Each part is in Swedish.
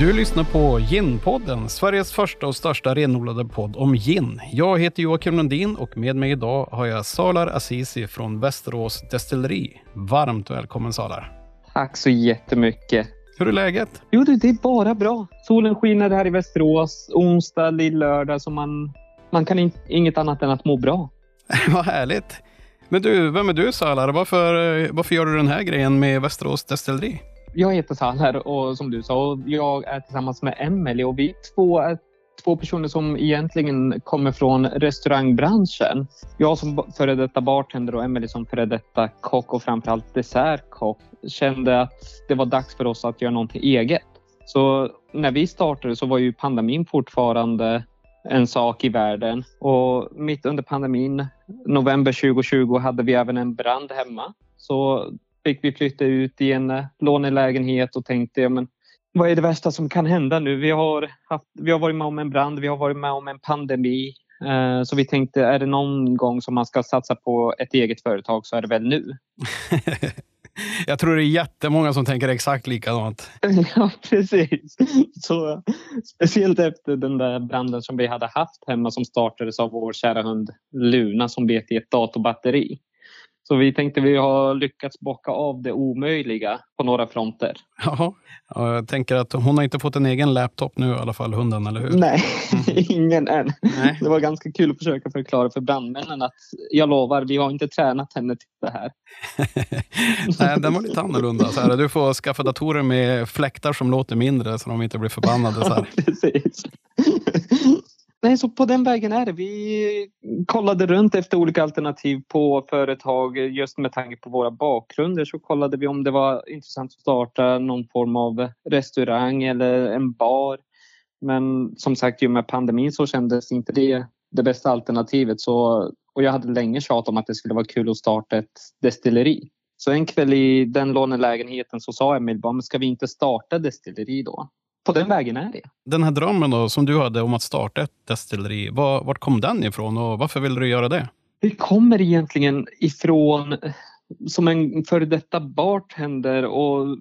Du lyssnar på Gin-podden, Sveriges första och största renodlade podd om gin. Jag heter Joakim Lundin och med mig idag har jag Salar Azizi från Västerås Destilleri. Varmt välkommen Salar. Tack så jättemycket. Hur är läget? Jo du, det är bara bra. Solen skiner här i Västerås. Onsdag, lill-lördag, så man, man kan in, inget annat än att må bra. Vad härligt. Men du, vem är du Salar? Varför, varför gör du den här grejen med Västerås Destilleri? Jag heter Salar och som du sa, jag är tillsammans med Emelie och vi två är två personer som egentligen kommer från restaurangbranschen. Jag som före detta bartender och Emelie som före detta kock och framförallt dessertkock kände att det var dags för oss att göra någonting eget. Så när vi startade så var ju pandemin fortfarande en sak i världen och mitt under pandemin, november 2020, hade vi även en brand hemma. Så fick vi flytta ut i en lånelägenhet och tänkte, ja, men vad är det värsta som kan hända nu? Vi har, haft, vi har varit med om en brand, vi har varit med om en pandemi. Eh, så vi tänkte, är det någon gång som man ska satsa på ett eget företag så är det väl nu. Jag tror det är jättemånga som tänker exakt likadant. Ja, precis. Så, speciellt efter den där branden som vi hade haft hemma som startades av vår kära hund Luna som bet i ett datorbatteri. Så vi tänkte vi har lyckats bocka av det omöjliga på några fronter. Ja, jag tänker att hon har inte fått en egen laptop nu i alla fall, hunden, eller hur? Nej, mm. ingen än. Nej. Det var ganska kul att försöka förklara för brandmännen att jag lovar, vi har inte tränat henne till det här. Nej, den var lite annorlunda. Så här, du får skaffa datorer med fläktar som låter mindre så de inte blir förbannade. Så här. Precis. Nej, så på den vägen är det. Vi kollade runt efter olika alternativ på företag. Just med tanke på våra bakgrunder så kollade vi om det var intressant att starta någon form av restaurang eller en bar. Men som sagt, i och med pandemin så kändes inte det det bästa alternativet. Så, och jag hade länge tjatat om att det skulle vara kul att starta ett destilleri. Så en kväll i den lånelägenheten så sa Emil, bara, men ska vi inte starta destilleri då? På den vägen är det. Den här drömmen då, som du hade om att starta ett destilleri, var, vart kom den ifrån och varför ville du göra det? Det kommer egentligen ifrån som en före detta bartender och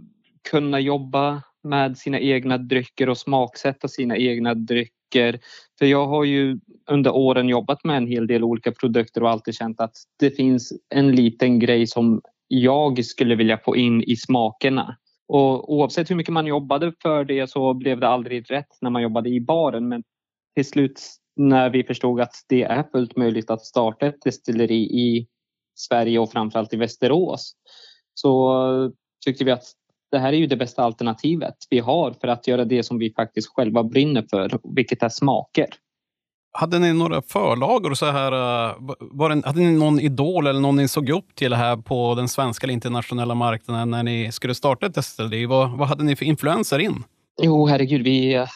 kunna jobba med sina egna drycker och smaksätta sina egna drycker. För jag har ju under åren jobbat med en hel del olika produkter och alltid känt att det finns en liten grej som jag skulle vilja få in i smakerna. Och oavsett hur mycket man jobbade för det så blev det aldrig rätt när man jobbade i baren. Men till slut när vi förstod att det är fullt möjligt att starta ett destilleri i Sverige och framförallt i Västerås så tyckte vi att det här är ju det bästa alternativet vi har för att göra det som vi faktiskt själva brinner för, vilket är smaker. Hade ni några förlagor? Så här, eh, var det, hade ni någon idol eller någon ni såg upp till här på den svenska eller internationella marknaden när ni skulle starta ett destilleri? Vad, vad hade ni för influenser in? Jo, herregud, vi, eh,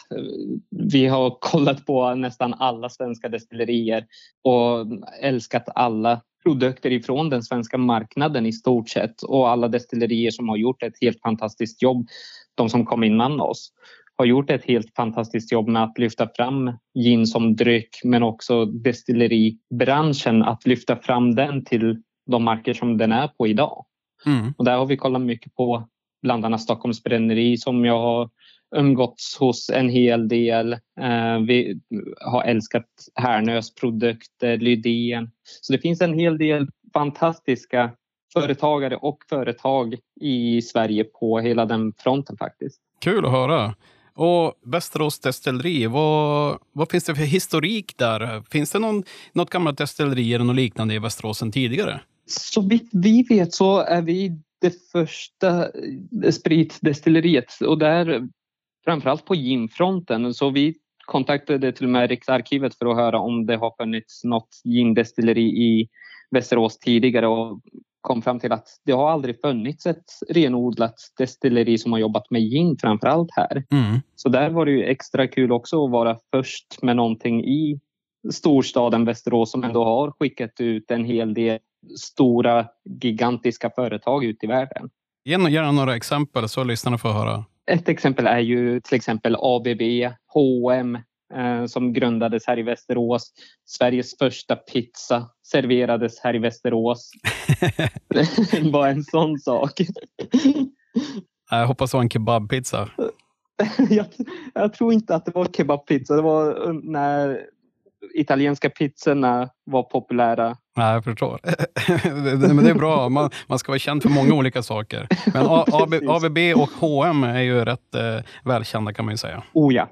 vi har kollat på nästan alla svenska destillerier och älskat alla produkter ifrån den svenska marknaden i stort sett och alla destillerier som har gjort ett helt fantastiskt jobb, de som kom innan oss har gjort ett helt fantastiskt jobb med att lyfta fram gin som dryck men också destilleribranschen att lyfta fram den till de marker som den är på idag. Mm. Och där har vi kollat mycket på bland annat Stockholms bränneri som jag har umgåtts hos en hel del. Eh, vi har älskat Härnös produkter, Lydén. Så det finns en hel del fantastiska företagare och företag i Sverige på hela den fronten faktiskt. Kul att höra. Och Västerås destilleri, vad, vad finns det för historik där? Finns det någon, något gammalt destilleri eller något liknande i Västerås än tidigare? Så vitt vi vet så är vi det första eh, spritdestilleriet och där framförallt på ginfronten. Så vi kontaktade till och med Riksarkivet för att höra om det har funnits något gindestilleri i Västerås tidigare och kom fram till att det har aldrig funnits ett renodlat destilleri som har jobbat med gin framför allt här. Mm. Så där var det ju extra kul också att vara först med någonting i storstaden Västerås som ändå har skickat ut en hel del stora gigantiska företag ut i världen. Ge gärna några exempel så lyssnarna får höra. Ett exempel är ju till exempel ABB, H&M, som grundades här i Västerås. Sveriges första pizza serverades här i Västerås. Bara en sån sak. Jag hoppas det var en kebabpizza. jag, jag, tror inte att det var kebabpizza. Det var när italienska pizzorna var populära. Nej, jag förstår. Men det är bra. Man, man ska vara känd för många olika saker. Men AB, ABB och H&M är ju rätt eh, välkända kan man ju säga. Oh ja.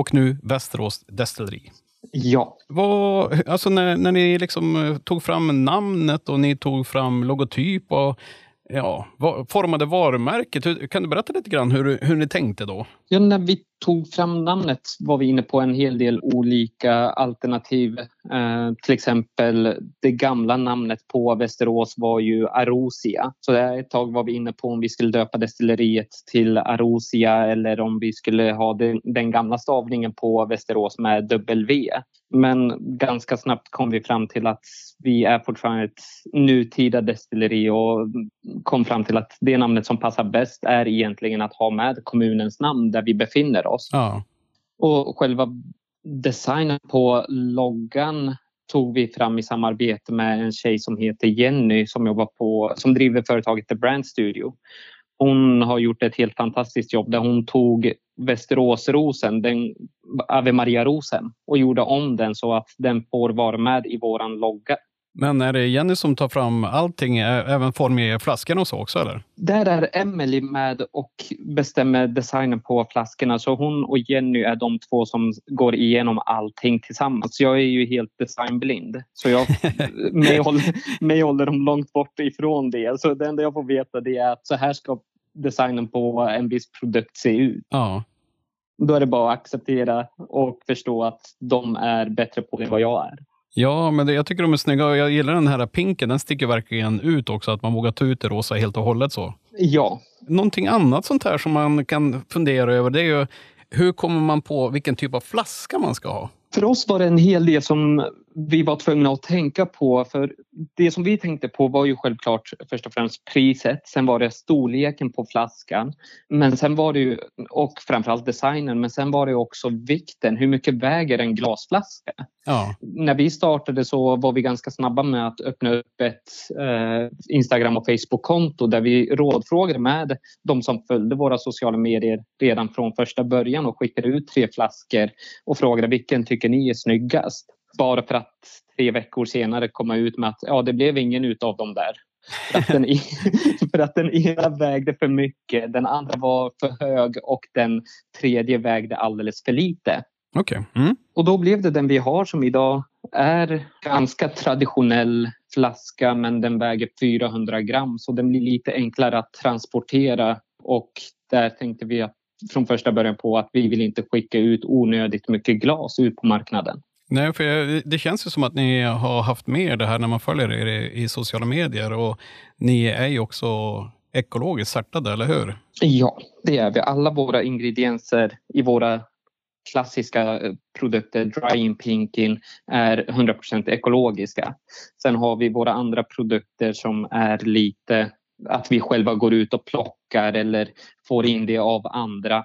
Och nu Västerås Destilleri. Ja. Vad, alltså när, när ni liksom eh, tog fram namnet och ni tog fram logotyp och ja, formade varumärket. Kan du berätta lite grann hur, hur ni tänkte då? Ja, när vi tog fram namnet var vi inne på en hel del olika alternativ. Eh, till exempel det gamla namnet på Västerås var ju Arosia. Så där ett tag var vi inne på om vi skulle döpa destilleriet till Arosia eller om vi skulle ha den, den gamla stavningen på Västerås med W. Men ganska snabbt kom vi fram till att vi är fortfarande ett nutida destilleri och kom fram till att det namnet som passar bäst är egentligen att ha med kommunens namn där vi befinner oss. Ja. Och själva designen på loggan tog vi fram i samarbete med en tjej som heter Jenny som jobbar på, som driver företaget The Brand Studio. Hon har gjort ett helt fantastiskt jobb där hon tog Västeråsrosen, den Ave Maria-rosen och gjorde om den så att den får vara med i våran logga. Men är det Jenny som tar fram allting, även formger flaskorna och så också? Eller? Där är Emily med och bestämmer designen på flaskorna. Så hon och Jenny är de två som går igenom allting tillsammans. Jag är ju helt designblind. Så jag, mig, håller, mig håller de långt bort ifrån det. Så det enda jag får veta det är att så här ska designen på en viss produkt se ut. Ja. Då är det bara att acceptera och förstå att de är bättre på det än vad jag är. Ja, men det, jag tycker de är snygga och jag gillar den här pinken. Den sticker verkligen ut också, att man vågar ta ut det rosa helt och hållet. så. Ja. Någonting annat sånt här som man kan fundera över, det är ju hur kommer man på vilken typ av flaska man ska ha? För oss var det en hel del som vi var tvungna att tänka på. För det som vi tänkte på var ju självklart först och främst priset. Sen var det storleken på flaskan. Men sen var det ju, och framförallt designen. Men sen var det också vikten. Hur mycket väger en glasflaska? Ja. När vi startade så var vi ganska snabba med att öppna upp ett eh, Instagram och Facebook-konto där vi rådfrågade med de som följde våra sociala medier redan från första början och skickade ut tre flaskor och frågade vilken tycker ni är snyggast? Bara för att tre veckor senare komma ut med att ja, det blev ingen utav dem där. För att, den, för att den ena vägde för mycket, den andra var för hög och den tredje vägde alldeles för lite. Okay. Mm. Och då blev det den vi har som idag är ganska traditionell flaska men den väger 400 gram så den blir lite enklare att transportera och där tänkte vi att från första början på att vi vill inte skicka ut onödigt mycket glas ut på marknaden. Nej, för det känns ju som att ni har haft med det här när man följer er i sociala medier och ni är ju också ekologiskt startade, eller hur? Ja, det är vi. Alla våra ingredienser i våra klassiska eh, produkter, drying pinking, pinkin, är 100% ekologiska. Sen har vi våra andra produkter som är lite att vi själva går ut och plockar eller får in det av andra.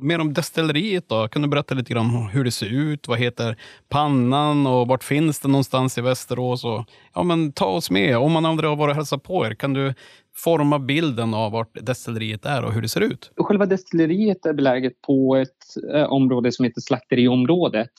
Mer om destilleriet då? Kan du berätta lite grann om hur det ser ut? Vad heter pannan och vart finns det någonstans i Västerås? Och, ja, men ta oss med. Om man aldrig har varit och hälsat på er, kan du forma bilden av vart destilleriet är och hur det ser ut? Själva destilleriet är beläget på ett eh, område som heter slakteriområdet.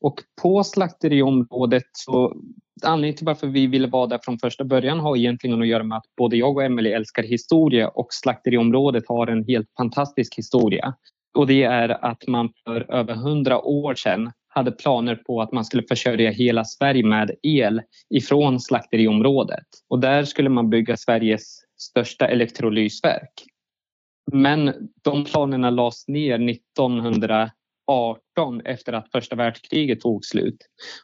Och på slakteriområdet så anledningen till varför vi ville vara där från första början har egentligen att göra med att både jag och Emelie älskar historia och slakteriområdet har en helt fantastisk historia. Och det är att man för över hundra år sedan hade planer på att man skulle försörja hela Sverige med el ifrån slakteriområdet. Och där skulle man bygga Sveriges största elektrolysverk. Men de planerna lades ner 1900 18 efter att första världskriget tog slut.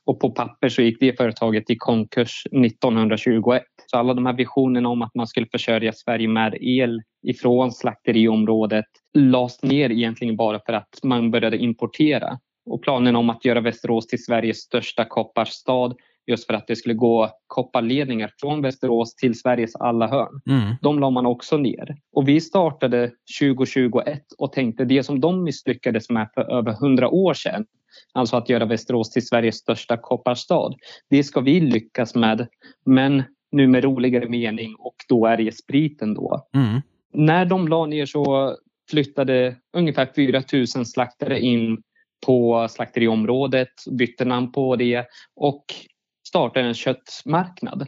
Och på papper så gick det företaget i konkurs 1921. Så alla de här visionerna om att man skulle försörja Sverige med el ifrån slakteriområdet lades ner egentligen bara för att man började importera. Och planen om att göra Västerås till Sveriges största kopparstad just för att det skulle gå kopparledningar från Västerås till Sveriges alla hörn. Mm. De la man också ner. Och vi startade 2021 och tänkte det som de misslyckades med för över 100 år sedan, alltså att göra Västerås till Sveriges största kopparstad, det ska vi lyckas med. Men nu med roligare mening och då är det spriten då. Mm. När de la ner så flyttade ungefär 4 000 slaktare in på slakteriområdet, bytte namn på det och startade en köttmarknad.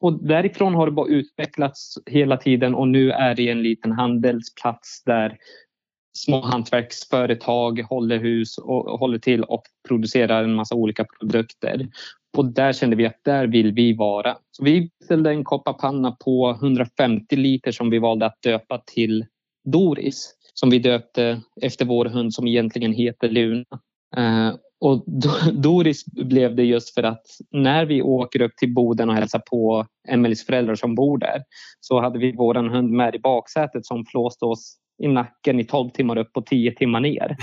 Och därifrån har det bara utvecklats hela tiden och nu är det en liten handelsplats där små hantverksföretag håller hus och håller till och producerar en massa olika produkter. Och där kände vi att där vill vi vara. Så vi ställde en kopparpanna på 150 liter som vi valde att döpa till Doris. Som vi döpte efter vår hund som egentligen heter Luna. Eh, och Doris blev det just för att när vi åker upp till Boden och hälsar på Emelies föräldrar som bor där så hade vi vår hund med i baksätet som flåste oss i nacken i 12 timmar upp och 10 timmar ner.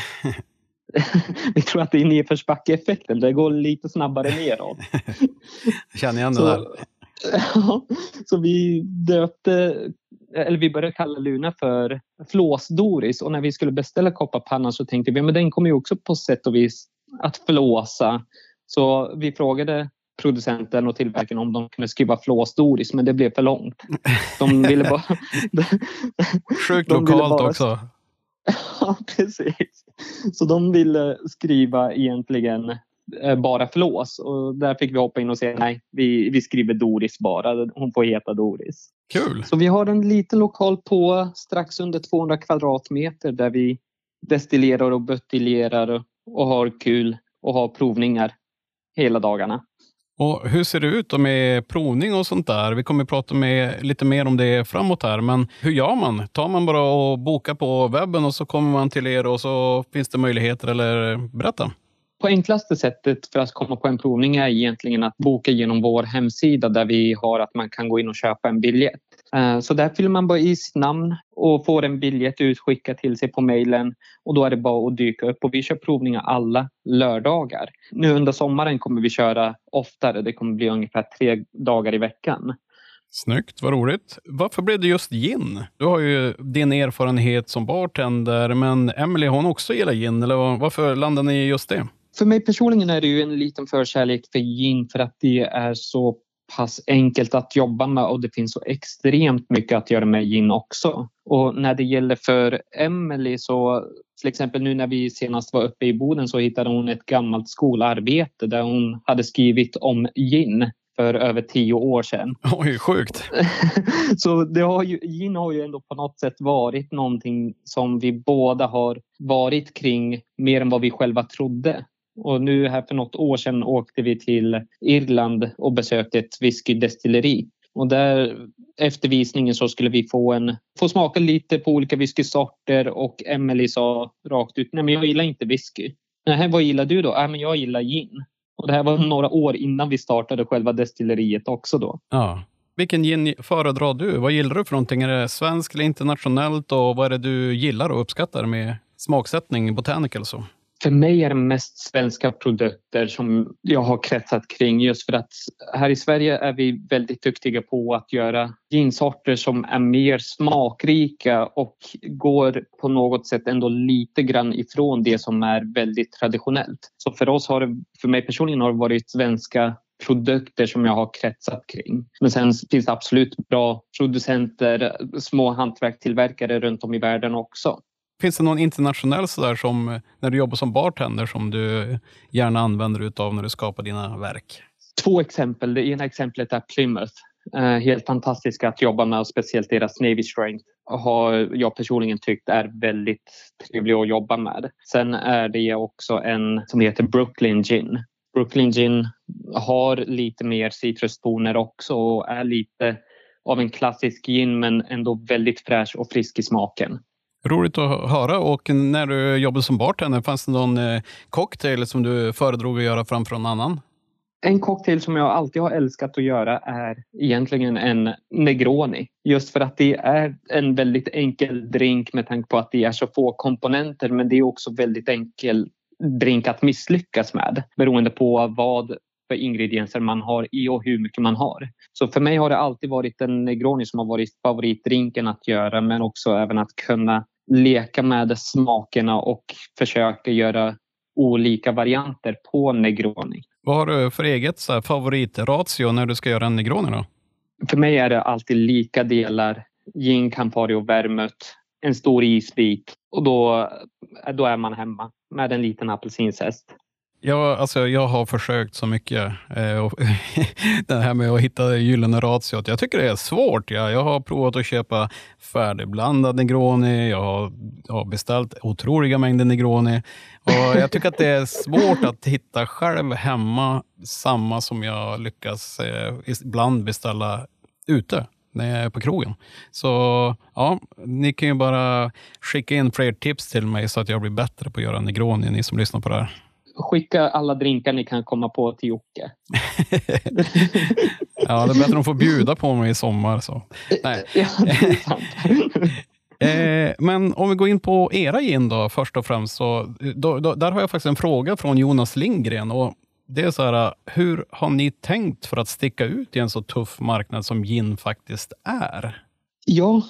vi tror att det är nedförsbackeeffekten. Det går lite snabbare neråt. känner igen det där. så vi döpte, eller vi började kalla Luna för Flås-Doris och när vi skulle beställa kopparpannan så tänkte vi men den kommer ju också på sätt och vis att flåsa. Så vi frågade producenten och tillverkaren om de kunde skriva flåsdoris men det blev för långt. De ville bara... Sjukt lokalt bara, också. ja, precis. Så de ville skriva egentligen eh, bara flås och där fick vi hoppa in och säga nej, vi, vi skriver Doris bara. Hon får heta Doris. Kul! Så vi har en liten lokal på strax under 200 kvadratmeter där vi destillerar och buteljerar och har kul och har provningar hela dagarna. Och Hur ser det ut med provning och sånt där? Vi kommer att prata med, lite mer om det framåt här, men hur gör man? Tar man bara och bokar på webben och så kommer man till er och så finns det möjligheter, eller berätta? På enklaste sättet för att komma på en provning är egentligen att boka genom vår hemsida där vi har att man kan gå in och köpa en biljett. Eh, så där fyller man bara i sitt namn och får en biljett utskickad till sig på mejlen och då är det bara att dyka upp och vi kör provningar alla lördagar. Nu under sommaren kommer vi köra oftare. Det kommer bli ungefär tre dagar i veckan. Snyggt, vad roligt. Varför blev det just gin? Du har ju din erfarenhet som bartender, men Emily hon också gillar gin, eller varför landade ni i just det? För mig personligen är det ju en liten förkärlek för gin för att det är så pass enkelt att jobba med och det finns så extremt mycket att göra med gin också. Och när det gäller för Emily så till exempel nu när vi senast var uppe i Boden så hittade hon ett gammalt skolarbete där hon hade skrivit om gin för över tio år sedan. Oj, sjukt! så det har ju, gin har ju ändå på något sätt varit någonting som vi båda har varit kring mer än vad vi själva trodde. Och nu här för något år sedan åkte vi till Irland och besökte ett whiskydestilleri. Och där efter visningen så skulle vi få, en, få smaka lite på olika whiskysorter och Emily sa rakt ut, nej men jag gillar inte whisky. Nej, vad gillar du då? Nej, men jag gillar gin. Och det här var några år innan vi startade själva destilleriet också då. Ja. Vilken gin föredrar du? Vad gillar du för någonting? Är det svenskt eller internationellt? Och vad är det du gillar och uppskattar med smaksättning, botanical och så? För mig är det mest svenska produkter som jag har kretsat kring just för att här i Sverige är vi väldigt duktiga på att göra ginsorter som är mer smakrika och går på något sätt ändå lite grann ifrån det som är väldigt traditionellt. Så för oss har det, för mig personligen har det varit svenska produkter som jag har kretsat kring. Men sen finns det absolut bra producenter, små hantverkstillverkare runt om i världen också. Finns det någon internationell sådär som, eh, när du jobbar som bartender, som du gärna använder utav när du skapar dina verk? Två exempel. Det ena exemplet är Plymouth. Eh, helt fantastiska att jobba med och speciellt deras Navy Strength har jag personligen tyckt är väldigt trevlig att jobba med. Sen är det också en som heter Brooklyn Gin. Brooklyn Gin har lite mer citrustoner också och är lite av en klassisk gin men ändå väldigt fräsch och frisk i smaken. Roligt att höra. Och när du jobbade som bartender, fanns det någon eh, cocktail som du föredrog att göra framför någon annan? En cocktail som jag alltid har älskat att göra är egentligen en Negroni. Just för att det är en väldigt enkel drink med tanke på att det är så få komponenter men det är också väldigt enkel drink att misslyckas med beroende på vad för ingredienser man har i och hur mycket man har. Så för mig har det alltid varit en Negroni som har varit favoritdrinken att göra men också även att kunna leka med smakerna och försöka göra olika varianter på Negroni. Vad har du för eget så här, favoritratio när du ska göra en Negroni? Då? För mig är det alltid lika delar gin, Campari och vermouth en stor isbit och då, då är man hemma med en liten apelsinzest. Ja, alltså jag har försökt så mycket. Eh, och det här med att hitta det gyllene ratiot. Jag tycker det är svårt. Ja. Jag har provat att köpa färdigblandad Negroni. Jag har, har beställt otroliga mängder Negroni. Och jag tycker att det är svårt att hitta själv hemma samma som jag lyckas eh, ibland beställa ute när jag är på krogen. Så ja, ni kan ju bara skicka in fler tips till mig så att jag blir bättre på att göra Negroni, ni som lyssnar på det här skicka alla drinkar ni kan komma på till Jocke. ja, det är bättre att få bjuda på mig i sommar. Så. Nej. Ja, eh, men om vi går in på era gin då, först och främst. Så, då, då, där har jag faktiskt en fråga från Jonas Lindgren. Och det är så här, hur har ni tänkt för att sticka ut i en så tuff marknad som gin faktiskt är? Ja,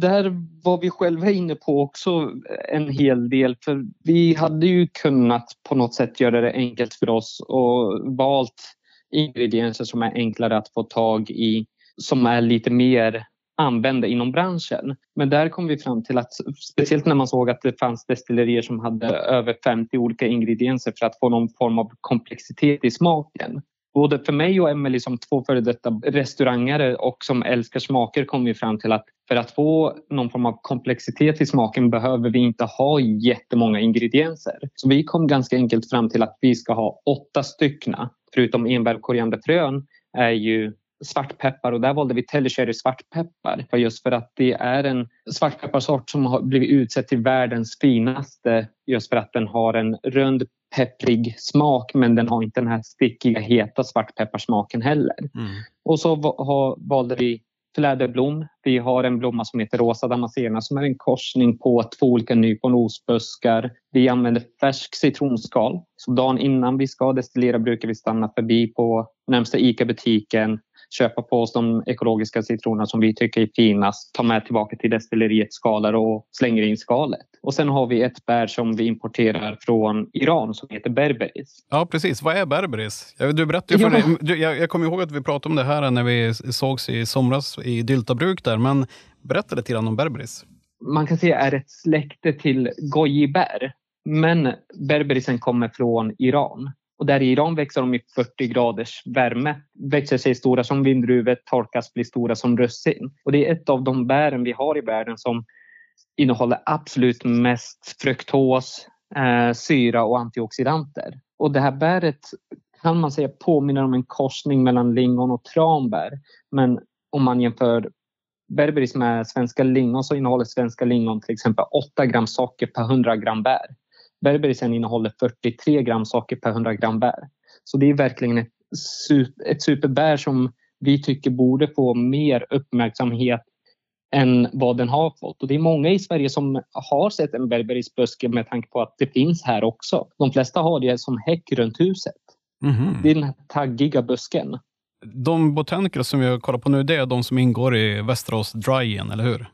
där var vi själva inne på också en hel del. För vi hade ju kunnat på något sätt göra det enkelt för oss och valt ingredienser som är enklare att få tag i, som är lite mer använda inom branschen. Men där kom vi fram till att speciellt när man såg att det fanns destillerier som hade över 50 olika ingredienser för att få någon form av komplexitet i smaken både för mig och Emelie som två före detta restaurangare och som älskar smaker kom vi fram till att för att få någon form av komplexitet i smaken behöver vi inte ha jättemånga ingredienser. Så vi kom ganska enkelt fram till att vi ska ha åtta styckna. Förutom enbär och korianderfrön är ju svartpeppar och där valde vi Tellicherry svartpeppar just för att det är en svartpepparsort som har blivit utsedd till världens finaste just för att den har en rund pepprig smak men den har inte den här stickiga heta svartpepparsmaken heller. Mm. Och så valde vi fläderblom. Vi har en blomma som heter rosa damascena som är en korsning på två olika nyponosbuskar. Vi använder färsk citronskal. Så dagen innan vi ska destillera brukar vi stanna förbi på närmsta ICA-butiken köpa på oss de ekologiska citronerna som vi tycker är finast, ta med tillbaka till destilleriet, skalar och slänger in skalet. Och sen har vi ett bär som vi importerar från Iran som heter berberis. Ja, precis. Vad är berberis? Du berättade för ja. jag, jag kommer ihåg att vi pratade om det här när vi sågs i somras i Dyltabruk där, men berätta lite grann om berberis. Man kan säga är ett släkte till gojibär. Men berberisen kommer från Iran. Och där i Iran växer de i 40 graders värme. Växer sig stora som vindruvor, torkas, blir stora som russin. Och det är ett av de bären vi har i världen som innehåller absolut mest fruktos, eh, syra och antioxidanter. Och det här bäret kan man säga påminner om en korsning mellan lingon och tranbär. Men om man jämför berberis med svenska lingon så innehåller svenska lingon till exempel 8 gram socker per 100 gram bär. Berberisen innehåller 43 gram socker per 100 gram bär. Så det är verkligen ett, ett superbär som vi tycker borde få mer uppmärksamhet än vad den har fått. Och det är många i Sverige som har sett en berberisbuske med tanke på att det finns här också. De flesta har det som häck runt huset. Mm. Det är den här taggiga busken. De botaniker som jag kollar på nu, det är de som ingår i Västerås Dryen, eller hur?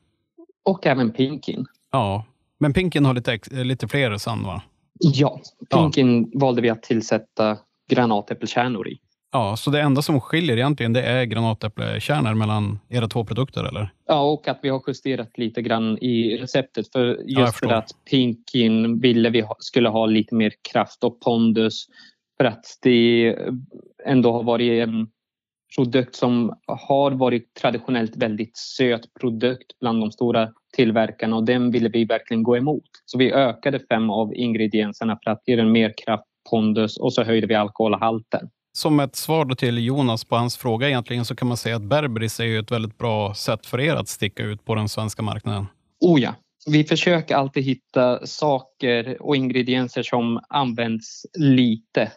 Och även Pinkin. Ja, men Pinkin har lite, lite fler sand va? Ja, Pinkin ja. valde vi att tillsätta granatäppelkärnor i. Ja, så det enda som skiljer egentligen det är granatäpplekärnor mellan era två produkter eller? Ja, och att vi har justerat lite grann i receptet. För just ja, för att Pinkin ville vi ha, skulle ha lite mer kraft och pondus. För att det ändå har varit en produkt som har varit traditionellt väldigt söt produkt bland de stora tillverkarna och den ville vi verkligen gå emot. Så vi ökade fem av ingredienserna för att ge den mer kraft, pondus och så höjde vi alkoholhalten. Som ett svar till Jonas på hans fråga egentligen så kan man säga att Berberis är ett väldigt bra sätt för er att sticka ut på den svenska marknaden. Oh ja, vi försöker alltid hitta saker och ingredienser som används lite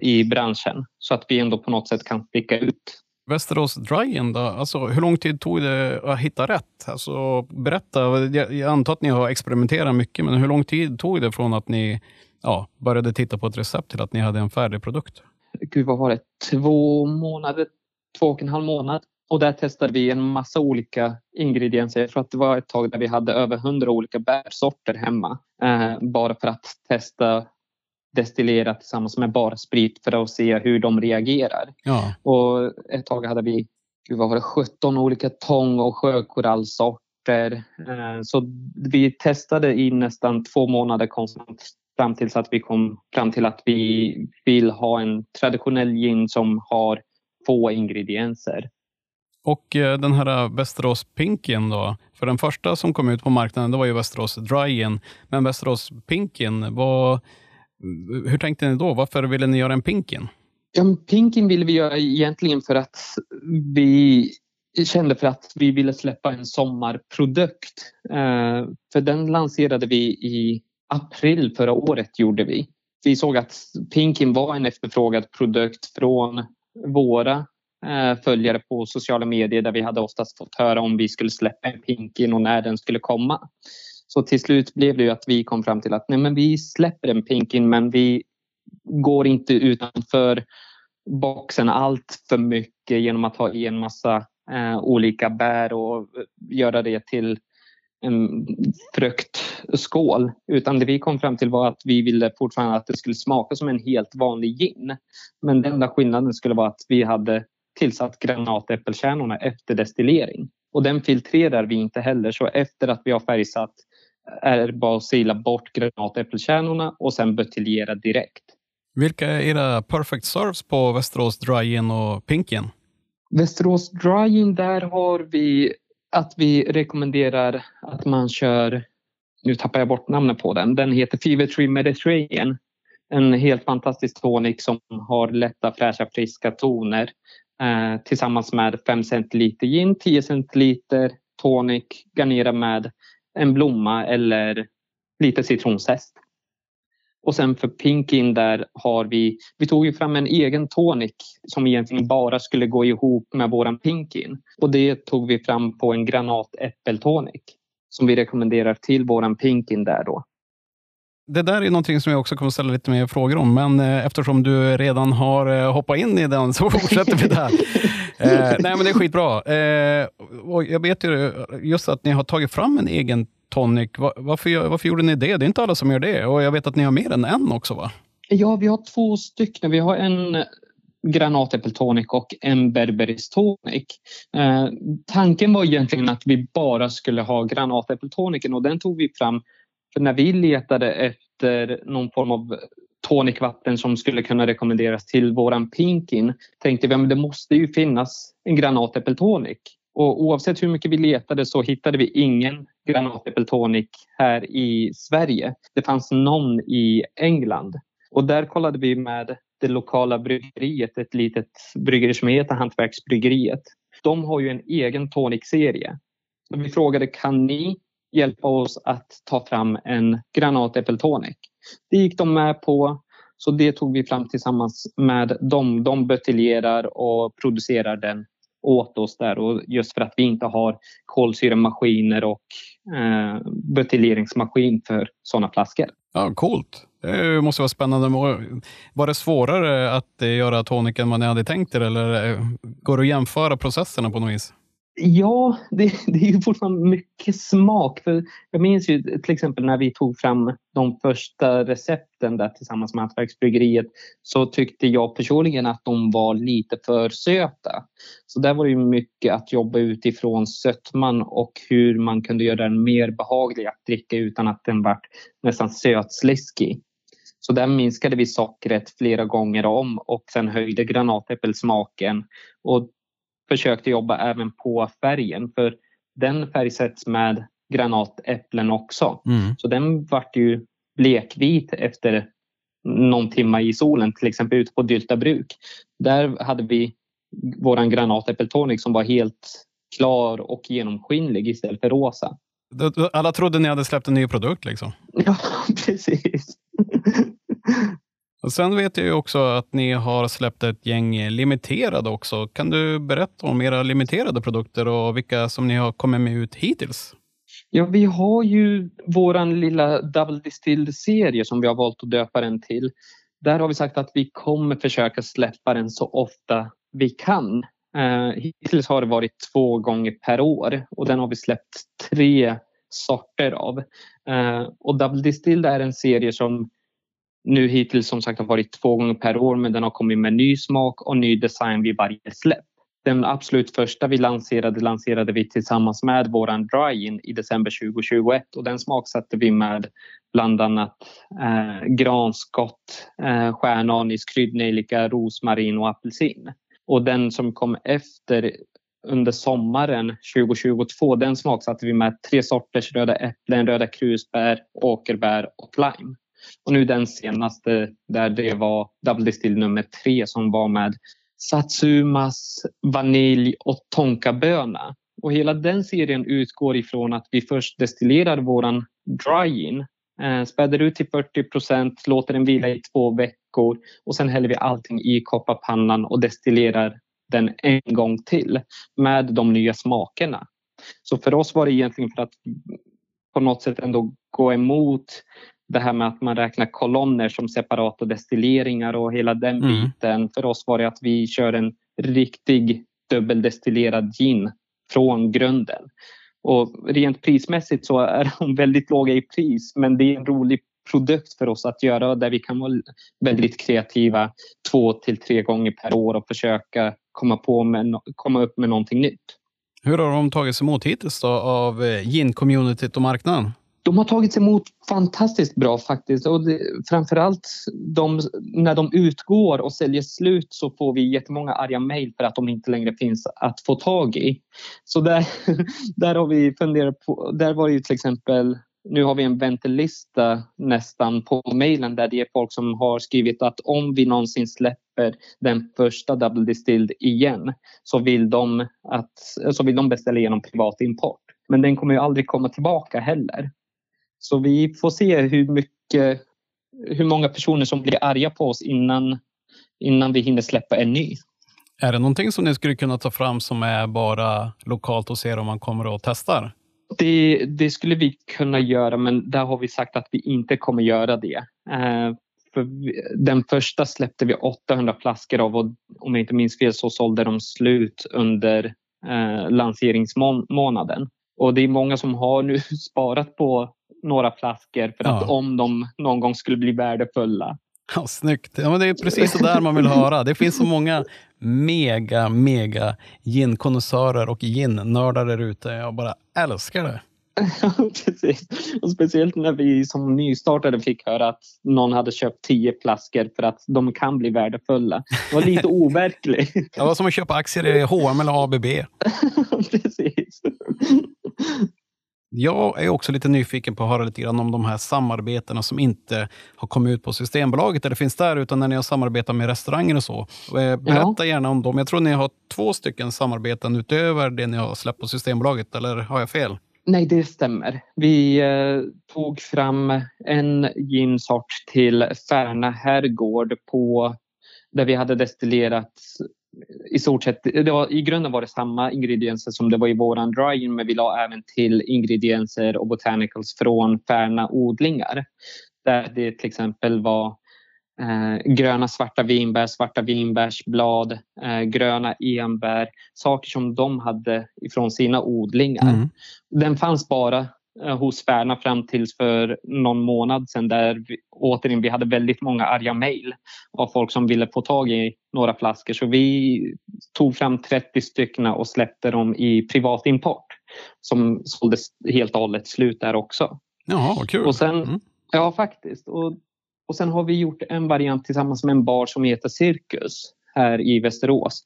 i branschen så att vi ändå på något sätt kan sticka ut. Västerås Dryen då? Alltså, hur lång tid tog det att hitta rätt? Alltså, berätta. Jag, jag antar att ni har experimenterat mycket, men hur lång tid tog det från att ni ja, började titta på ett recept till att ni hade en färdig produkt? Gud, vad var det? Två månader, två och en halv månad. Och där testade vi en massa olika ingredienser. Jag tror att det var ett tag där vi hade över hundra olika bärsorter hemma. Eh, bara för att testa destillera tillsammans med bara sprit för att se hur de reagerar. Ja. Och ett tag hade vi vad var det, 17 olika tång och sjökorallsorter sorter. Eh, så vi testade i nästan två månader konstant fram tills att vi kom fram till att vi vill ha en traditionell gin som har få ingredienser. Och eh, den här Västerås Pinkin då? För den första som kom ut på marknaden det var ju Västerås Dry Gin. Men Västerås Pinkin, vad, hur tänkte ni då? Varför ville ni göra en Pinkin? Ja, Pinkin ville vi göra egentligen för att vi kände för att vi ville släppa en sommarprodukt. Eh, för den lanserade vi i april förra året gjorde vi. Vi såg att Pinkin var en efterfrågad produkt från våra eh, följare på sociala medier där vi hade oftast fått höra om vi skulle släppa en Pinkin och när den skulle komma. Så till slut blev det ju att vi kom fram till att nej men vi släpper en Pinkin men vi går inte utanför boxen allt för mycket genom att ha i en massa eh, olika bär och eh, göra det till en fruktskål. Utan det vi kom fram till var att vi ville fortfarande att det skulle smaka som en helt vanlig gin. Men den enda skillnaden skulle vara att vi hade tillsatt granatäppelkärnorna efter destillering. Och den filtrerar vi inte heller så efter att vi har färgsatt är det bara att sila bort granatäppelkärnorna och sen buteljera direkt. Vilka är era perfect serves på Västerås Dry Gin och Pink Gin? Västerås Dry Gin, där har vi att vi rekommenderar att man kör, nu tappar jag bort namnet på den, den heter Fever Tree Mediterranean. En helt fantastisk tonic som har lätta, fräscha, friska toner eh, tillsammans med 5 centiliter gin, 10 centiliter tonic, garnera med en blomma eller lite citronzest. Och sen för Pinkin där har vi, vi tog ju fram en egen tonic som egentligen bara skulle gå ihop med våran Pinkin. Och det tog vi fram på en granatäppeltonic som vi rekommenderar till våran Pinkin där då. Det där är någonting som jag också kommer ställa lite mer frågor om, men eh, eftersom du redan har eh, hoppat in i den så fortsätter vi där eh, nej, men det är skitbra. Eh, och jag vet ju just att ni har tagit fram en egen tonic. Varför, varför gjorde ni det? Det är inte alla som gör det. Och jag vet att ni har mer än en också va? Ja, vi har två stycken. Vi har en granatäppeltonic och en berberis tonic. Eh, tanken var egentligen att vi bara skulle ha granatäppeltoniken och den tog vi fram för när vi letade efter någon form av tonicvatten som skulle kunna rekommenderas till våran Pinkin tänkte vi att det måste ju finnas en granatäppeltonic. Och oavsett hur mycket vi letade så hittade vi ingen granatäppeltonic här i Sverige. Det fanns någon i England. Och där kollade vi med det lokala bryggeriet, ett litet bryggeri som heter Hantverksbryggeriet. De har ju en egen tonicserie. vi frågade kan ni hjälpa oss att ta fram en granatäppeltonic? Det gick de med på. Så det tog vi fram tillsammans med dem. De buteljerar och producerar den åt oss där och just för att vi inte har kolsyremaskiner och eh, buteljeringsmaskin för sådana flaskor. Ja, coolt. Det måste vara spännande. Var det svårare att göra tonic än vad ni hade tänkt er eller eh, går det att jämföra processerna på något vis? Ja, det, det, är ju fortfarande mycket smak. För jag minns ju till exempel när vi tog fram de första recepten där tillsammans med Hantverksbryggeriet så tyckte jag personligen att de var lite för söta. Så där var det ju mycket att jobba utifrån sötman och hur man kunde göra den mer behaglig att dricka utan att den var nästan sötsliskig. Så där minskade vi sockret flera gånger om och sen höjde granatäppelsmaken. Och försökte jobba även på färgen för den färgsätts med granatäpplen också. Mm. Så den vart ju blekvit efter någon timme i solen, till exempel ute på Dylta bruk. Där hade vi våran granatäppeltonic som var helt klar och genomskinlig istället för rosa. Alla trodde ni hade släppt en ny produkt liksom? Ja, precis. Och sen vet jag ju också att ni har släppt ett gäng limiterade också. Kan du berätta om era limiterade produkter och vilka som ni har kommit med ut hittills? Ja, vi har ju våran lilla Double Distilled-serie som vi har valt att döpa den till. Där har vi sagt att vi kommer försöka släppa den så ofta vi kan. Uh, hittills har det varit två gånger per år och den har vi släppt tre sorter av. Uh, och Double Distilled är en serie som nu hittills som sagt har varit två gånger per år men den har kommit med ny smak och ny design vid varje släpp. Den absolut första vi lanserade lanserade vi tillsammans med våran dry-in i december 2021 och den smaksatte vi med bland annat eh, granskott, eh, stjärnanis, kryddnejlika, rosmarin och apelsin. Och den som kom efter under sommaren 2022 den smaksatte vi med tre sorters röda äpplen, röda krusbär, åkerbär och lime. Och nu den senaste där det var Double Distill nummer tre som var med Satsumas, vanilj och tonkaböna. Och hela den serien utgår ifrån att vi först destillerar våran dry-in, eh, späder ut till 40 procent, låter den vila i två veckor och sen häller vi allting i kopparpannan och destillerar den en gång till med de nya smakerna. Så för oss var det egentligen för att på något sätt ändå gå emot det här med att man räknar kolonner som separata destilleringar och hela den mm. biten. För oss var det att vi kör en riktig dubbeldestillerad gin från grunden. Och rent prismässigt så är de väldigt låga i pris men det är en rolig produkt för oss att göra där vi kan vara väldigt kreativa två till tre gånger per år och försöka komma, på med, komma upp med någonting nytt. Hur har de tagits emot hittills då av eh, gin-communityt och marknaden? De har tagits emot fantastiskt bra faktiskt och det, framförallt de, när de utgår och säljer slut så får vi jättemånga arga mejl för att de inte längre finns att få tag i. Så där, där har vi funderat på, där var det ju till exempel nu har vi en väntelista nästan på mejlen där det är folk som har skrivit att om vi någonsin släpper den första Double Distilled igen så vill de, att, så vill de beställa genom privat import. Men den kommer ju aldrig komma tillbaka heller. Så vi får se hur mycket, hur många personer som blir arga på oss innan, innan vi hinner släppa en ny. Är det någonting som ni skulle kunna ta fram som är bara lokalt och se om man kommer och testar? Det, det, skulle vi kunna göra men där har vi sagt att vi inte kommer göra det. Eh, för den första släppte vi 800 flaskor av och om jag inte minns fel så sålde de slut under eh, lanseringsmånaden. Och det är många som har nu sparat på några flaskor för att ja. om de någon gång skulle bli värdefulla. Ja, snyggt. Ja, men det är precis så där man vill höra. Det finns så många mega, mega gin-konnässörer och gin-nördar där ute. Jag bara älskar det. precis. Och speciellt när vi som nystartade fick höra att någon hade köpt tio flaskor för att de kan bli värdefulla. Det var lite overkligt. det var som att köpa aktier i H&M eller ABB. precis. Jag är också lite nyfiken på att höra lite grann om de här samarbetena som inte har kommit ut på Systembolaget eller finns där, utan när ni har samarbetat med restauranger och så. Eh, berätta ja. gärna om dem. Jag tror ni har två stycken samarbeten utöver det ni har släppt på Systembolaget, eller har jag fel? Nej, det stämmer. Vi eh, tog fram en ginsort till Färna herrgård på, där vi hade destillerat i stort sett, det var, i grunden var det samma ingredienser som det var i våran dry men vi la även till ingredienser och botanicals från Färna odlingar. Där det till exempel var eh, gröna svarta vinbär, svarta vinbärsblad, eh, gröna enbär, saker som de hade ifrån sina odlingar. Mm. Den fanns bara hos Färna fram tills för någon månad sedan där vi, återigen vi hade väldigt många arga mejl av folk som ville få tag i några flaskor. Så vi tog fram 30 stycken och släppte dem i privat import som såldes helt och hållet slut där också. Jaha, vad kul. Och sen, mm. Ja, faktiskt. Och, och sen har vi gjort en variant tillsammans med en bar som heter Cirkus här i Västerås.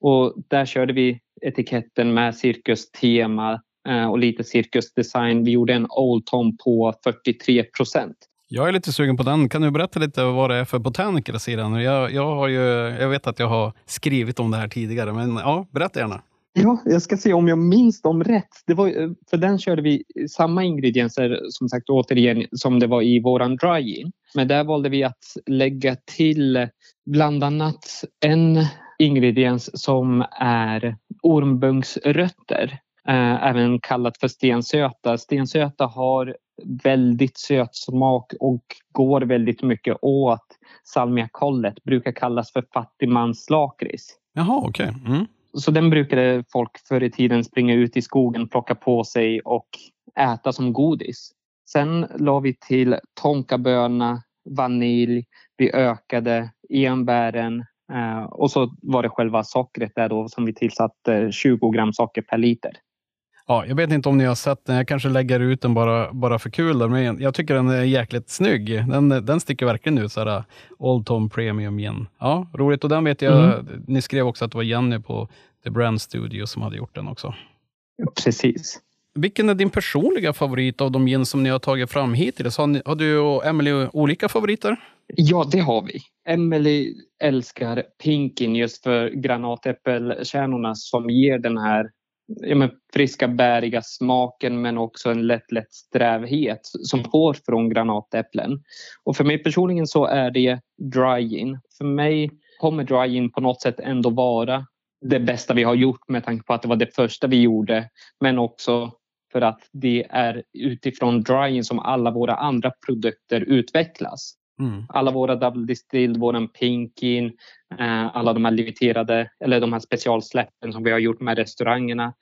Och där körde vi etiketten med cirkustema Eh, och lite cirkusdesign. Vi gjorde en Old Tom på 43 procent. Jag är lite sugen på den. Kan du berätta lite vad det är för botaniker i sidan? Jag, jag, har ju, jag vet att jag har skrivit om det här tidigare, men ja, berätta gärna. Ja, jag ska se om jag minns dem rätt. Det var, för den körde vi samma ingredienser som sagt återigen som det var i våran dry-in. Men där valde vi att lägga till bland annat en ingrediens som är ormbunksrötter Eh, även kallat för stensöta. Stensöta har väldigt söt smak och går väldigt mycket åt salmiakollet. Brukar kallas för fattigmanslakrits. Jaha, okej. Okay. Mm. Så den brukade folk förr i tiden springa ut i skogen, plocka på sig och äta som godis. Sen la vi till tonkaböna, vanilj. Vi ökade enbären, Eh, och så var det själva sockret där då som vi tillsatte 20 gram socker per liter. Ja, jag vet inte om ni har sett den. Jag kanske lägger ut den bara, bara för kul. Där, men jag tycker den är jäkligt snygg. Den, den sticker verkligen ut. Såhär, Old Tom Premium Gin. Ja, roligt. Och den vet jag, mm. ni skrev också att det var Jenny på The Brand Studio som hade gjort den också. Precis. Vilken är din personliga favorit av de gin som ni har tagit fram hittills? Har, ni, har du och Emily olika favoriter? Ja, det har vi. Emily älskar Pinkin just för granatäppelkärnorna som ger den här ja, men friska bäriga smaken men också en lätt, lätt strävhet som får från granatäpplen. Och för mig personligen så är det dry gin. För mig kommer dry gin på något sätt ändå vara det bästa vi har gjort med tanke på att det var det första vi gjorde men också för att det är utifrån dry-in som alla våra andra produkter utvecklas. Mm. Alla våra double distilled, våran pinkin, eh, alla de här limiterade eller de här specialsläppen som vi har gjort med restaurangerna.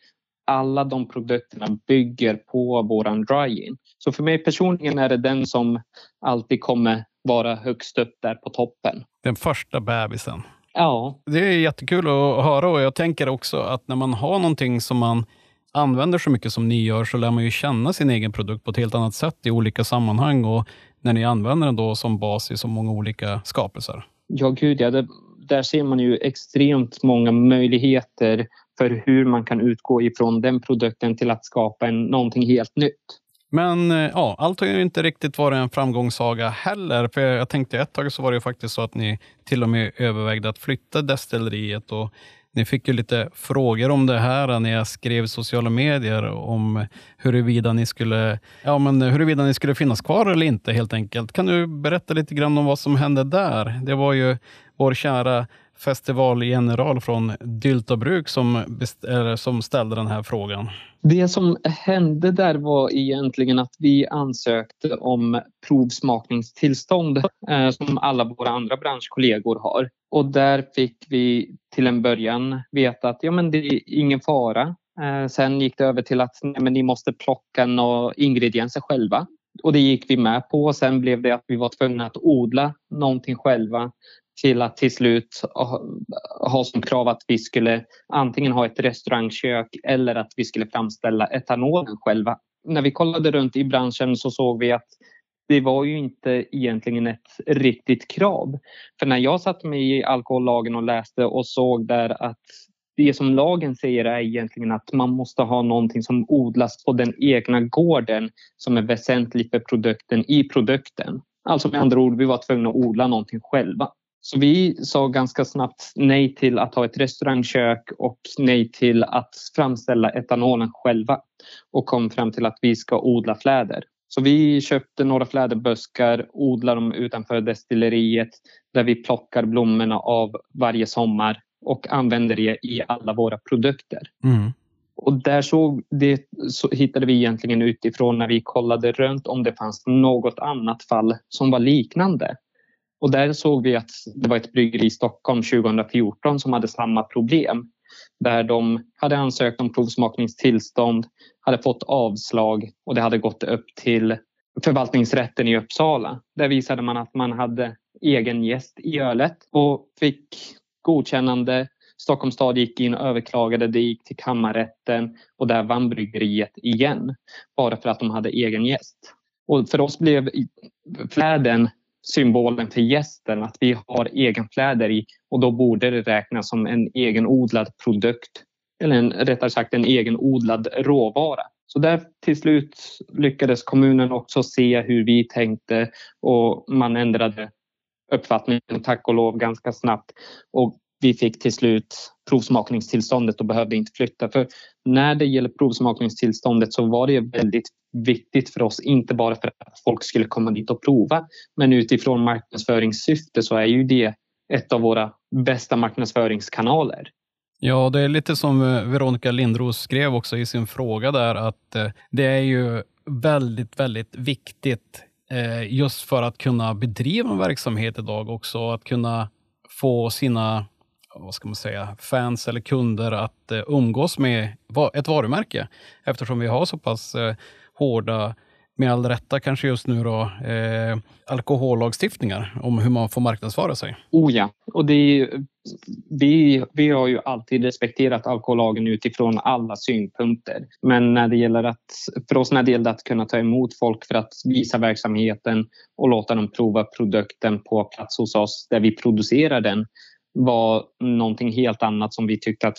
Alla de produkterna bygger på våran dry gin. Så för mig personligen är det den som alltid kommer vara högst upp där på toppen. Den första bebisen. Ja. Det är jättekul att höra och jag tänker också att när man har någonting som man använder så mycket som ni gör så lär man ju känna sin egen produkt på ett helt annat sätt i olika sammanhang och när ni använder den då som bas i så många olika skapelser. Ja, gud ja. Det, där ser man ju extremt många möjligheter för hur man kan utgå ifrån den produkten till att skapa en, någonting helt nytt. Men eh, ja, allt har ju inte riktigt varit en framgångssaga heller. För jag tänkte ett tag så var det faktiskt så att ni till och med övervägde att flytta destilleriet och ni fick ju lite frågor om det här när jag skrev sociala medier om huruvida ni skulle, ja, men huruvida ni skulle finnas kvar eller inte helt enkelt. Kan du berätta lite grann om vad som hände där? Det var ju vår kära festivalgeneral från Dyltabruk som, som ställde den här frågan. Det som hände där var egentligen att vi ansökte om provsmakningstillstånd eh, som alla våra andra branschkollegor har. Och där fick vi till en början veta att ja, men det är ingen fara. Eh, sen gick det över till att nej, men ni måste plocka några ingredienser själva. Och det gick vi med på. Sen blev det att vi var tvungna att odla någonting själva till att till slut ha som krav att vi skulle antingen ha ett restaurangkök eller att vi skulle framställa etanolen själva. När vi kollade runt i branschen så såg vi att det var ju inte egentligen ett riktigt krav. För när jag satte mig i alkohollagen och läste och såg där att det som lagen säger är egentligen att man måste ha någonting som odlas på den egna gården som är väsentligt för produkten i produkten. Alltså med andra ord, vi var tvungna att odla någonting själva. Så vi sa ganska snabbt nej till att ha ett restaurangkök och nej till att framställa etanolen själva och kom fram till att vi ska odla fläder. Så vi köpte några fläderbuskar, odlar dem utanför destilleriet där vi plockar blommorna av varje sommar och använder det i alla våra produkter. Mm. Och där såg det, så hittade vi egentligen utifrån när vi kollade runt om det fanns något annat fall som var liknande. Och där såg vi att det var ett bryggeri i Stockholm 2014 som hade samma problem. Där de hade ansökt om provsmakningstillstånd, hade fått avslag och det hade gått upp till förvaltningsrätten i Uppsala. Där visade man att man hade egen gäst i ölet och fick godkännande. Stockholms stad gick in och överklagade, det gick till kammarrätten och där vann bryggeriet igen. Bara för att de hade egen gäst. Och för oss blev fläden symbolen för gästen, att vi har egen fläder i och då borde det räknas som en egenodlad produkt eller en, rättare sagt en egenodlad råvara. Så där till slut lyckades kommunen också se hur vi tänkte och man ändrade uppfattningen tack och lov ganska snabbt och vi fick till slut provsmakningstillståndet och behövde inte flytta. För när det gäller provsmakningstillståndet så var det väldigt viktigt för oss, inte bara för att folk skulle komma dit och prova, men utifrån marknadsföringssyfte så är ju det ett av våra bästa marknadsföringskanaler. Ja, det är lite som eh, Veronica Lindros skrev också i sin fråga där, att eh, det är ju väldigt, väldigt viktigt eh, just för att kunna bedriva en verksamhet idag också, att kunna få sina vad ska man säga, fans eller kunder att eh, umgås med ett varumärke eftersom vi har så pass eh, hårda med all rätta kanske just nu då, eh, alkohollagstiftningar om hur man får marknadsföra sig. Oh ja, och det vi, vi har ju alltid respekterat alkohollagen utifrån alla synpunkter. Men när det gäller att, för oss när det gäller att kunna ta emot folk för att visa verksamheten och låta dem prova produkten på plats hos oss där vi producerar den var någonting helt annat som vi tyckte att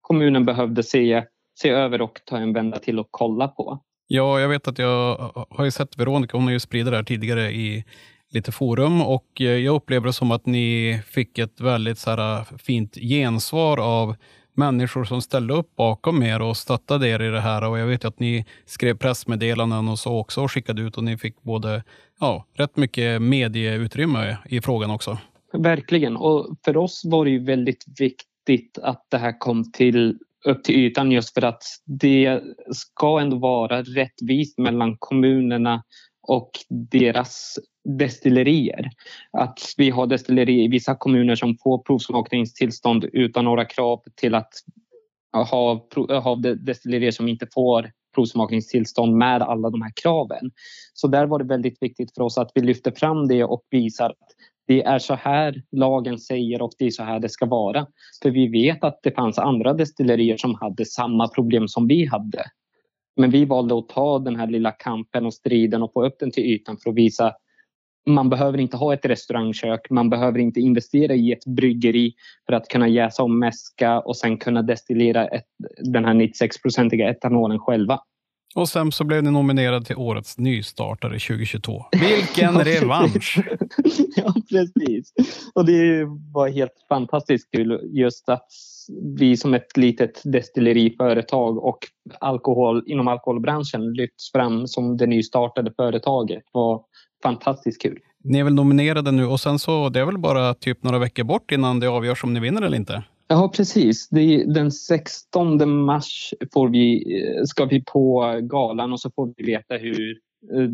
kommunen behövde se, se över och ta en vända till och kolla på. Ja, jag vet att jag har ju sett Veronica, hon har ju spridit det här tidigare i lite forum och eh, jag upplever det som att ni fick ett väldigt så här, eh, fint gensvar av människor som ställde upp bakom er och stöttade er i det här. Och jag vet att ni skrev pressmeddelanden och så också och skickade ut och ni fick både ja, rätt mycket medieutrymme i frågan också. Verkligen, och för oss var det ju väldigt viktigt att det här kom till upp till ytan just för att det ska ändå vara rättvist mellan kommunerna och deras destillerier. Att vi har destillerier i vissa kommuner som får provsmakningstillstånd utan några krav till att ha, ha destillerier som inte får provsmakningstillstånd med alla de här kraven. Så där var det väldigt viktigt för oss att vi lyfter fram det och visar att det är så här lagen säger och det är så här det ska vara. För vi vet att det fanns andra destillerier som hade samma problem som vi hade. Men vi valde att ta den här lilla kampen och striden och få upp den till ytan för att visa man behöver inte ha ett restaurangkök, man behöver inte investera i ett bryggeri för att kunna jäsa och mäska och sen kunna destillera ett, den här 96-procentiga etanolen själva. Och sen så blev ni nominerad till Årets nystartare 2022. Vilken revansch! ja, precis. Och det var helt fantastiskt kul just att vi som ett litet destilleriföretag och alkohol, inom alkoholbranschen lyfts fram som det nystartade företaget. Det var fantastiskt kul. Ni är väl nominerade nu och sen så det är väl bara typ några veckor bort innan det avgörs om ni vinner eller inte? Ja, precis. den 16 mars får vi, ska vi på galan och så får vi veta hur,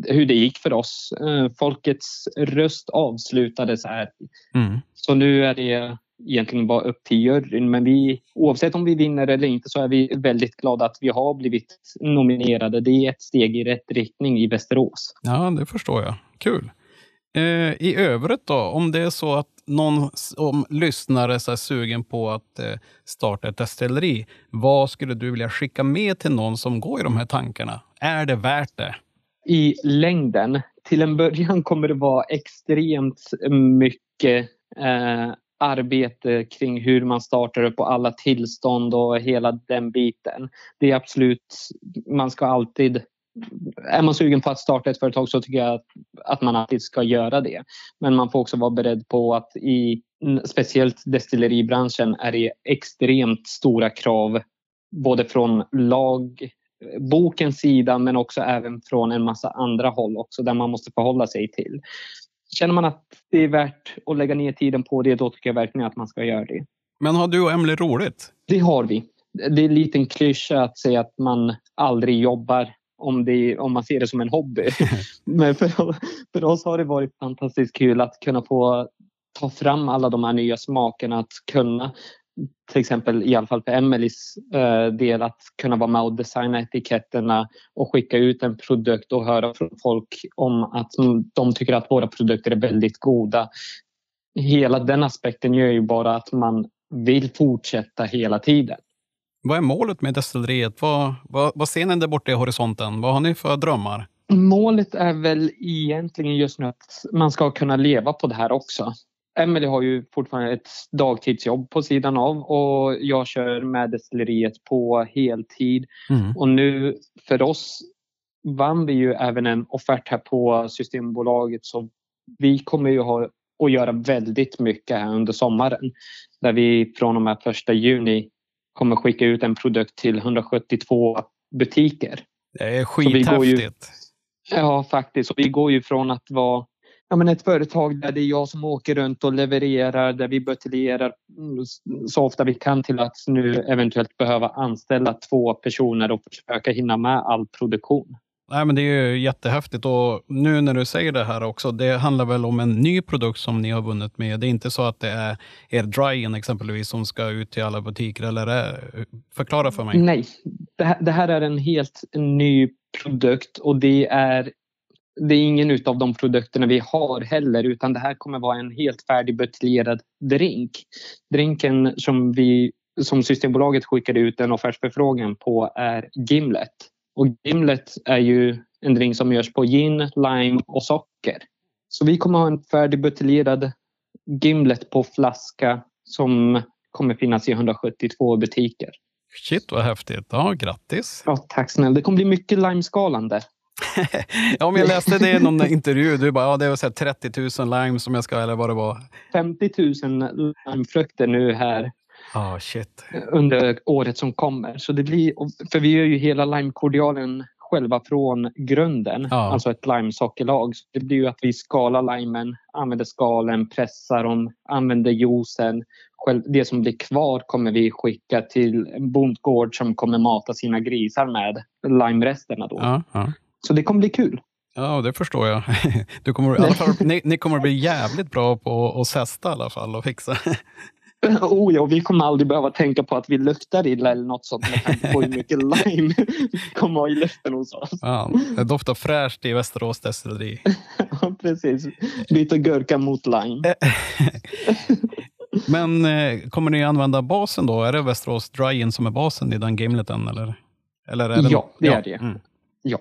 hur det gick för oss. Eh, folkets röst avslutades här. Mm. Så nu är det egentligen bara upp till juryn. Men vi, oavsett om vi vinner eller inte så är vi väldigt glada att vi har blivit nominerade. Det är ett steg i rätt riktning i Västerås. Ja, det förstår jag. Kul. Eh, I övrigt då, om det är så att någon om lyssnare är sugen på att eh, starta ett destilleri, vad skulle du vilja skicka med till någon som går i de här tankarna? Är det värt det? I längden, till en början kommer det vara extremt mycket eh, arbete kring hur man startar upp och alla tillstånd och hela den biten. Det är absolut, man ska alltid är man sugen på att starta ett företag så tycker jag att, man alltid ska göra det. Men man får också vara beredd på att i speciellt destilleribranschen är det extremt stora krav både från lagbokens sida men också även från en massa andra håll också där man måste förhålla sig till. Känner man att det är värt att lägga ner tiden på det, då tycker jag verkligen att man ska göra det. Men har du och Emily roligt? Det har vi. Det är en liten klyscha att säga att man aldrig jobbar om, det, om man ser det som en hobby. Men för, för oss har det varit fantastiskt kul att kunna få ta fram alla de här nya smakerna, att kunna till exempel i alla fall för Emelies eh, del att kunna vara med och designa etiketterna och skicka ut en produkt och höra från folk om att de tycker att våra produkter är väldigt goda. Hela den aspekten gör ju bara att man vill fortsätta hela tiden. Vad är målet med destilleriet? Vad, vad, vad ser ni där borta i horisonten? Vad har ni för drömmar? Målet är väl egentligen just nu att man ska kunna leva på det här också. Emelie har ju fortfarande ett dagtidsjobb på sidan av och jag kör med destilleriet på heltid. Mm. Och nu för oss vann vi ju även en offert här på Systembolaget så vi kommer ju ha att göra väldigt mycket här under sommaren. Där vi från och med första juni kommer skicka ut en produkt till 172 butiker. Det är skithäftigt. Ja, faktiskt. Och vi går ju från att vara ja, men ett företag där det är jag som åker runt och levererar, där vi buteljerar så ofta vi kan till att nu eventuellt behöva anställa två personer och försöka hinna med all produktion. Nej, men det är ju jättehäftigt och nu när du säger det här också, det handlar väl om en ny produkt som ni har vunnit med. Det är inte så att det är er dryen exempelvis som ska ut till alla butiker eller är, förklara för mig. Nej, det här, det här är en helt ny produkt och det är det är ingen av de produkterna vi har heller utan det här kommer vara en helt färdigbuteljerad drink. Drinken som vi som Systembolaget skickade ut en offertförfrågan på är Gimlet. Och Gimlet är ju en drink som görs på gin, lime och socker. Så vi kommer ha en färdigbuteljerad Gimlet på flaska som kommer finnas i 172 butiker. Shit vad häftigt. Ja, grattis. Ja, tack snälla. Det kommer bli mycket limeskalande. ja, om jag läste det i någon intervju, du bara, ja, det var 30 000 lime som jag ska, eller vad det var. 50 000 limefrukter nu här oh, under året som kommer. Så det blir, för vi gör ju hela limekordialen själva från grunden, ja. alltså ett limesockerlag. Så det blir ju att vi skalar limen, använder skalen, pressar dem, använder juicen. Det som blir kvar kommer vi skicka till en bondgård som kommer mata sina grisar med limeresterna. Då. Ja. Så det kommer bli kul. Ja, det förstår jag. Du kommer, i alla fall, ni, ni kommer bli jävligt bra på att testa i alla fall och fixa. Oh ja, vi kommer aldrig behöva tänka på att vi luktar illa eller något sånt med tanke på hur mycket lime kommer ha i luften hos oss. Ja, det doftar fräscht i Västerås destilleri. ja, precis. Byta gurka mot lime. Men eh, kommer ni använda basen då? Är det Västerås Dry-In som är basen i den gameleten? Eller? Eller är det ja, det ja. är det. Mm. Ja.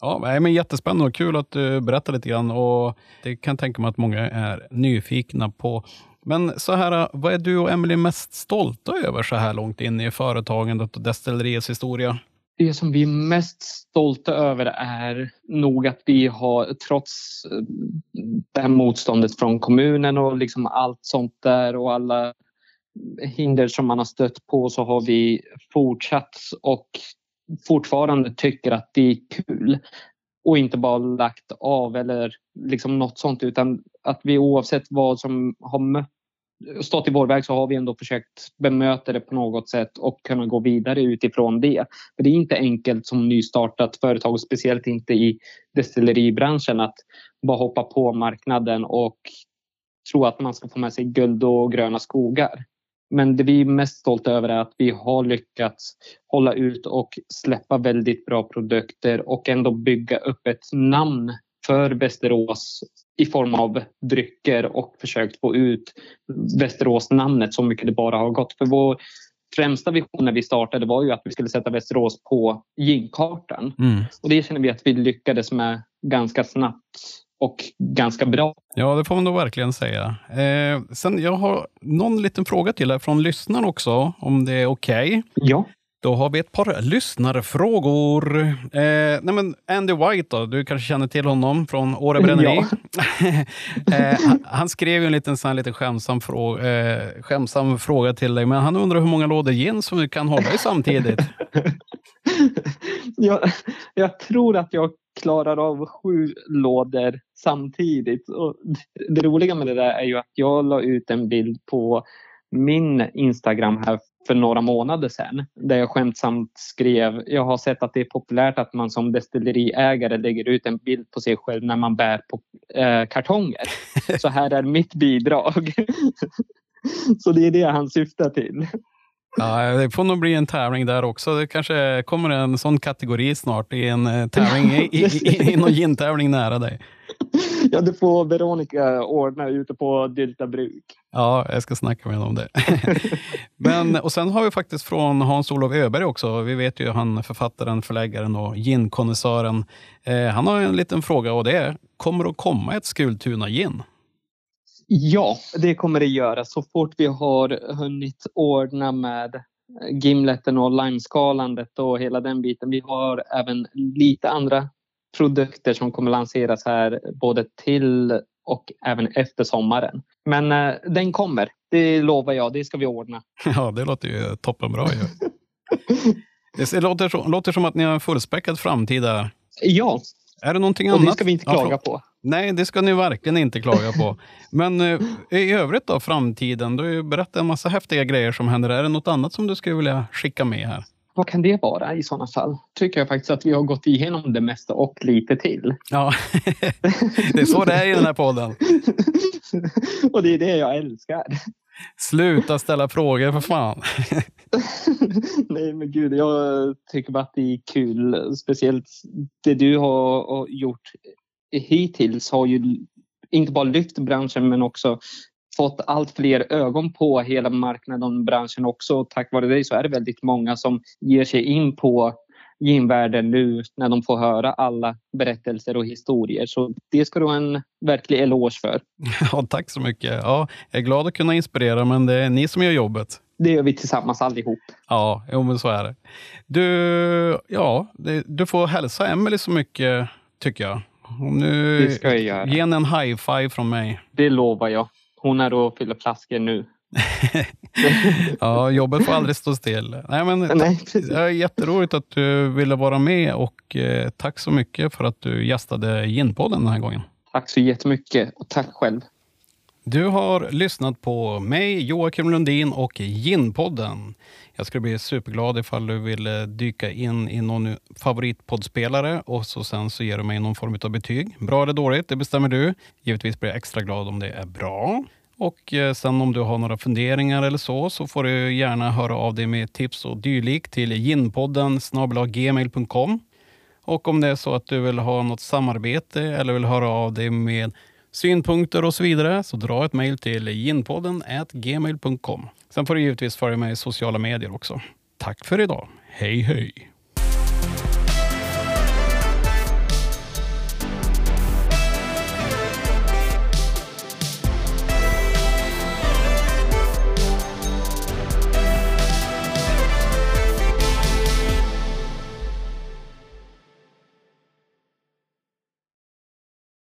Ja, men jättespännande och kul att du berättar lite grann. Och det kan tänka mig att många är nyfikna på. Men så här, vad är du och Emily mest stolta över så här långt in i företagandet och destilleriets historia? Det som vi är mest stolta över är nog att vi har, trots eh, det här motståndet från kommunen och liksom allt sånt där och alla hinder som man har stött på så har vi fortsatt och fortfarande tycker att det är kul och inte bara lagt av eller liksom något sånt utan att vi oavsett vad som har mött stått i vår väg så har vi ändå försökt bemöta det på något sätt och kunna gå vidare utifrån det. För det är inte enkelt som nystartat företag, speciellt inte i destilleribranschen, att bara hoppa på marknaden och tro att man ska få med sig guld och gröna skogar. Men det vi är mest stolta över är att vi har lyckats hålla ut och släppa väldigt bra produkter och ändå bygga upp ett namn för Västerås i form av drycker och försökt få ut Västerås-namnet så mycket det bara har gått. För vår främsta vision när vi startade var ju att vi skulle sätta Västerås på ginkartan. Mm. Och det känner vi att vi lyckades med ganska snabbt och ganska bra. Ja, det får man nog verkligen säga. Eh, sen jag har någon liten fråga till här från lyssnaren också, om det är okej. Okay. Ja. Då har vi ett par lyssnarfrågor. Eh, nej men Andy White, då, du kanske känner till honom från Åre Bränneri. Ja. eh, han skrev en liten, sån liten skämsam, frå eh, skämsam fråga till dig, men han undrar hur många lådor gin som du kan hålla i samtidigt. jag, jag tror att jag klarar av sju lådor samtidigt. Och det roliga med det där är ju att jag la ut en bild på min Instagram här för några månader sedan där jag skämtsamt skrev jag har sett att det är populärt att man som destilleriägare lägger ut en bild på sig själv när man bär på eh, kartonger. Så här är mitt bidrag. Så det är det han syftar till. Ja, det får nog bli en tävling där också. Det kanske kommer en sån kategori snart i en eh, tävling i, i, i, i någon gintävling nära dig. Ja, det får Veronica ordna ute på Dylta bruk. Ja, jag ska snacka med henne om det. Men, och sen har vi faktiskt från Hans-Olof Öberg också. Vi vet ju han författaren, förläggaren och ginkonnässören. Eh, han har en liten fråga och det är, kommer det att komma ett Skultuna gin? Ja, det kommer det göra. Så fort vi har hunnit ordna med gimleten och limeskalandet och hela den biten. Vi har även lite andra produkter som kommer lanseras här både till och även efter sommaren. Men eh, den kommer, det lovar jag. Det ska vi ordna. Ja, det låter ju toppenbra. Ju. det låter, låter som att ni har en fullspäckad framtida. Ja, är det någonting och annat? det ska vi inte klaga ja, på. Nej, det ska ni verkligen inte klaga på. Men uh, i övrigt då, framtiden? Du har ju berättat en massa häftiga grejer som händer. Är det något annat som du skulle vilja skicka med här? Vad kan det vara i sådana fall? Tycker jag faktiskt att vi har gått igenom det mesta och lite till. Ja, det är så det är i den här podden. och det är det jag älskar. Sluta ställa frågor för fan. Nej men gud, jag tycker bara att det är kul. Speciellt det du har gjort hittills har ju inte bara lyft branschen men också fått allt fler ögon på hela marknaden och branschen också. Tack vare det så är det väldigt många som ger sig in på gymvärlden nu när de får höra alla berättelser och historier. Så det ska du ha en verklig eloge för. Ja, tack så mycket. Ja, jag är glad att kunna inspirera, men det är ni som gör jobbet. Det gör vi tillsammans allihop. Ja, jo, men så är det. Du, ja, du får hälsa Emelie så mycket, tycker jag. Och nu, det ska jag göra. Ge henne en high five från mig. Det lovar jag. Hon är och fyller flaskor nu. ja, jobbet får aldrig stå still. Nej, men Nej, det är jätteroligt att du ville vara med och eh, tack så mycket för att du gästade Ginpodden den här gången. Tack så jättemycket och tack själv. Du har lyssnat på mig, Joakim Lundin och Ginpodden. Jag skulle bli superglad ifall du vill dyka in i någon favoritpoddspelare och så sen så ger du mig någon form av betyg. Bra eller dåligt, det bestämmer du. Givetvis blir jag extra glad om det är bra. Och eh, sen om du har några funderingar eller så, så får du gärna höra av dig med tips och dylikt till ginpodden gmail.com. Och om det är så att du vill ha något samarbete eller vill höra av dig med synpunkter och så vidare, så dra ett mejl till ginpodden gmail.com. Sen får du givetvis följa mig i sociala medier också. Tack för idag. Hej hej!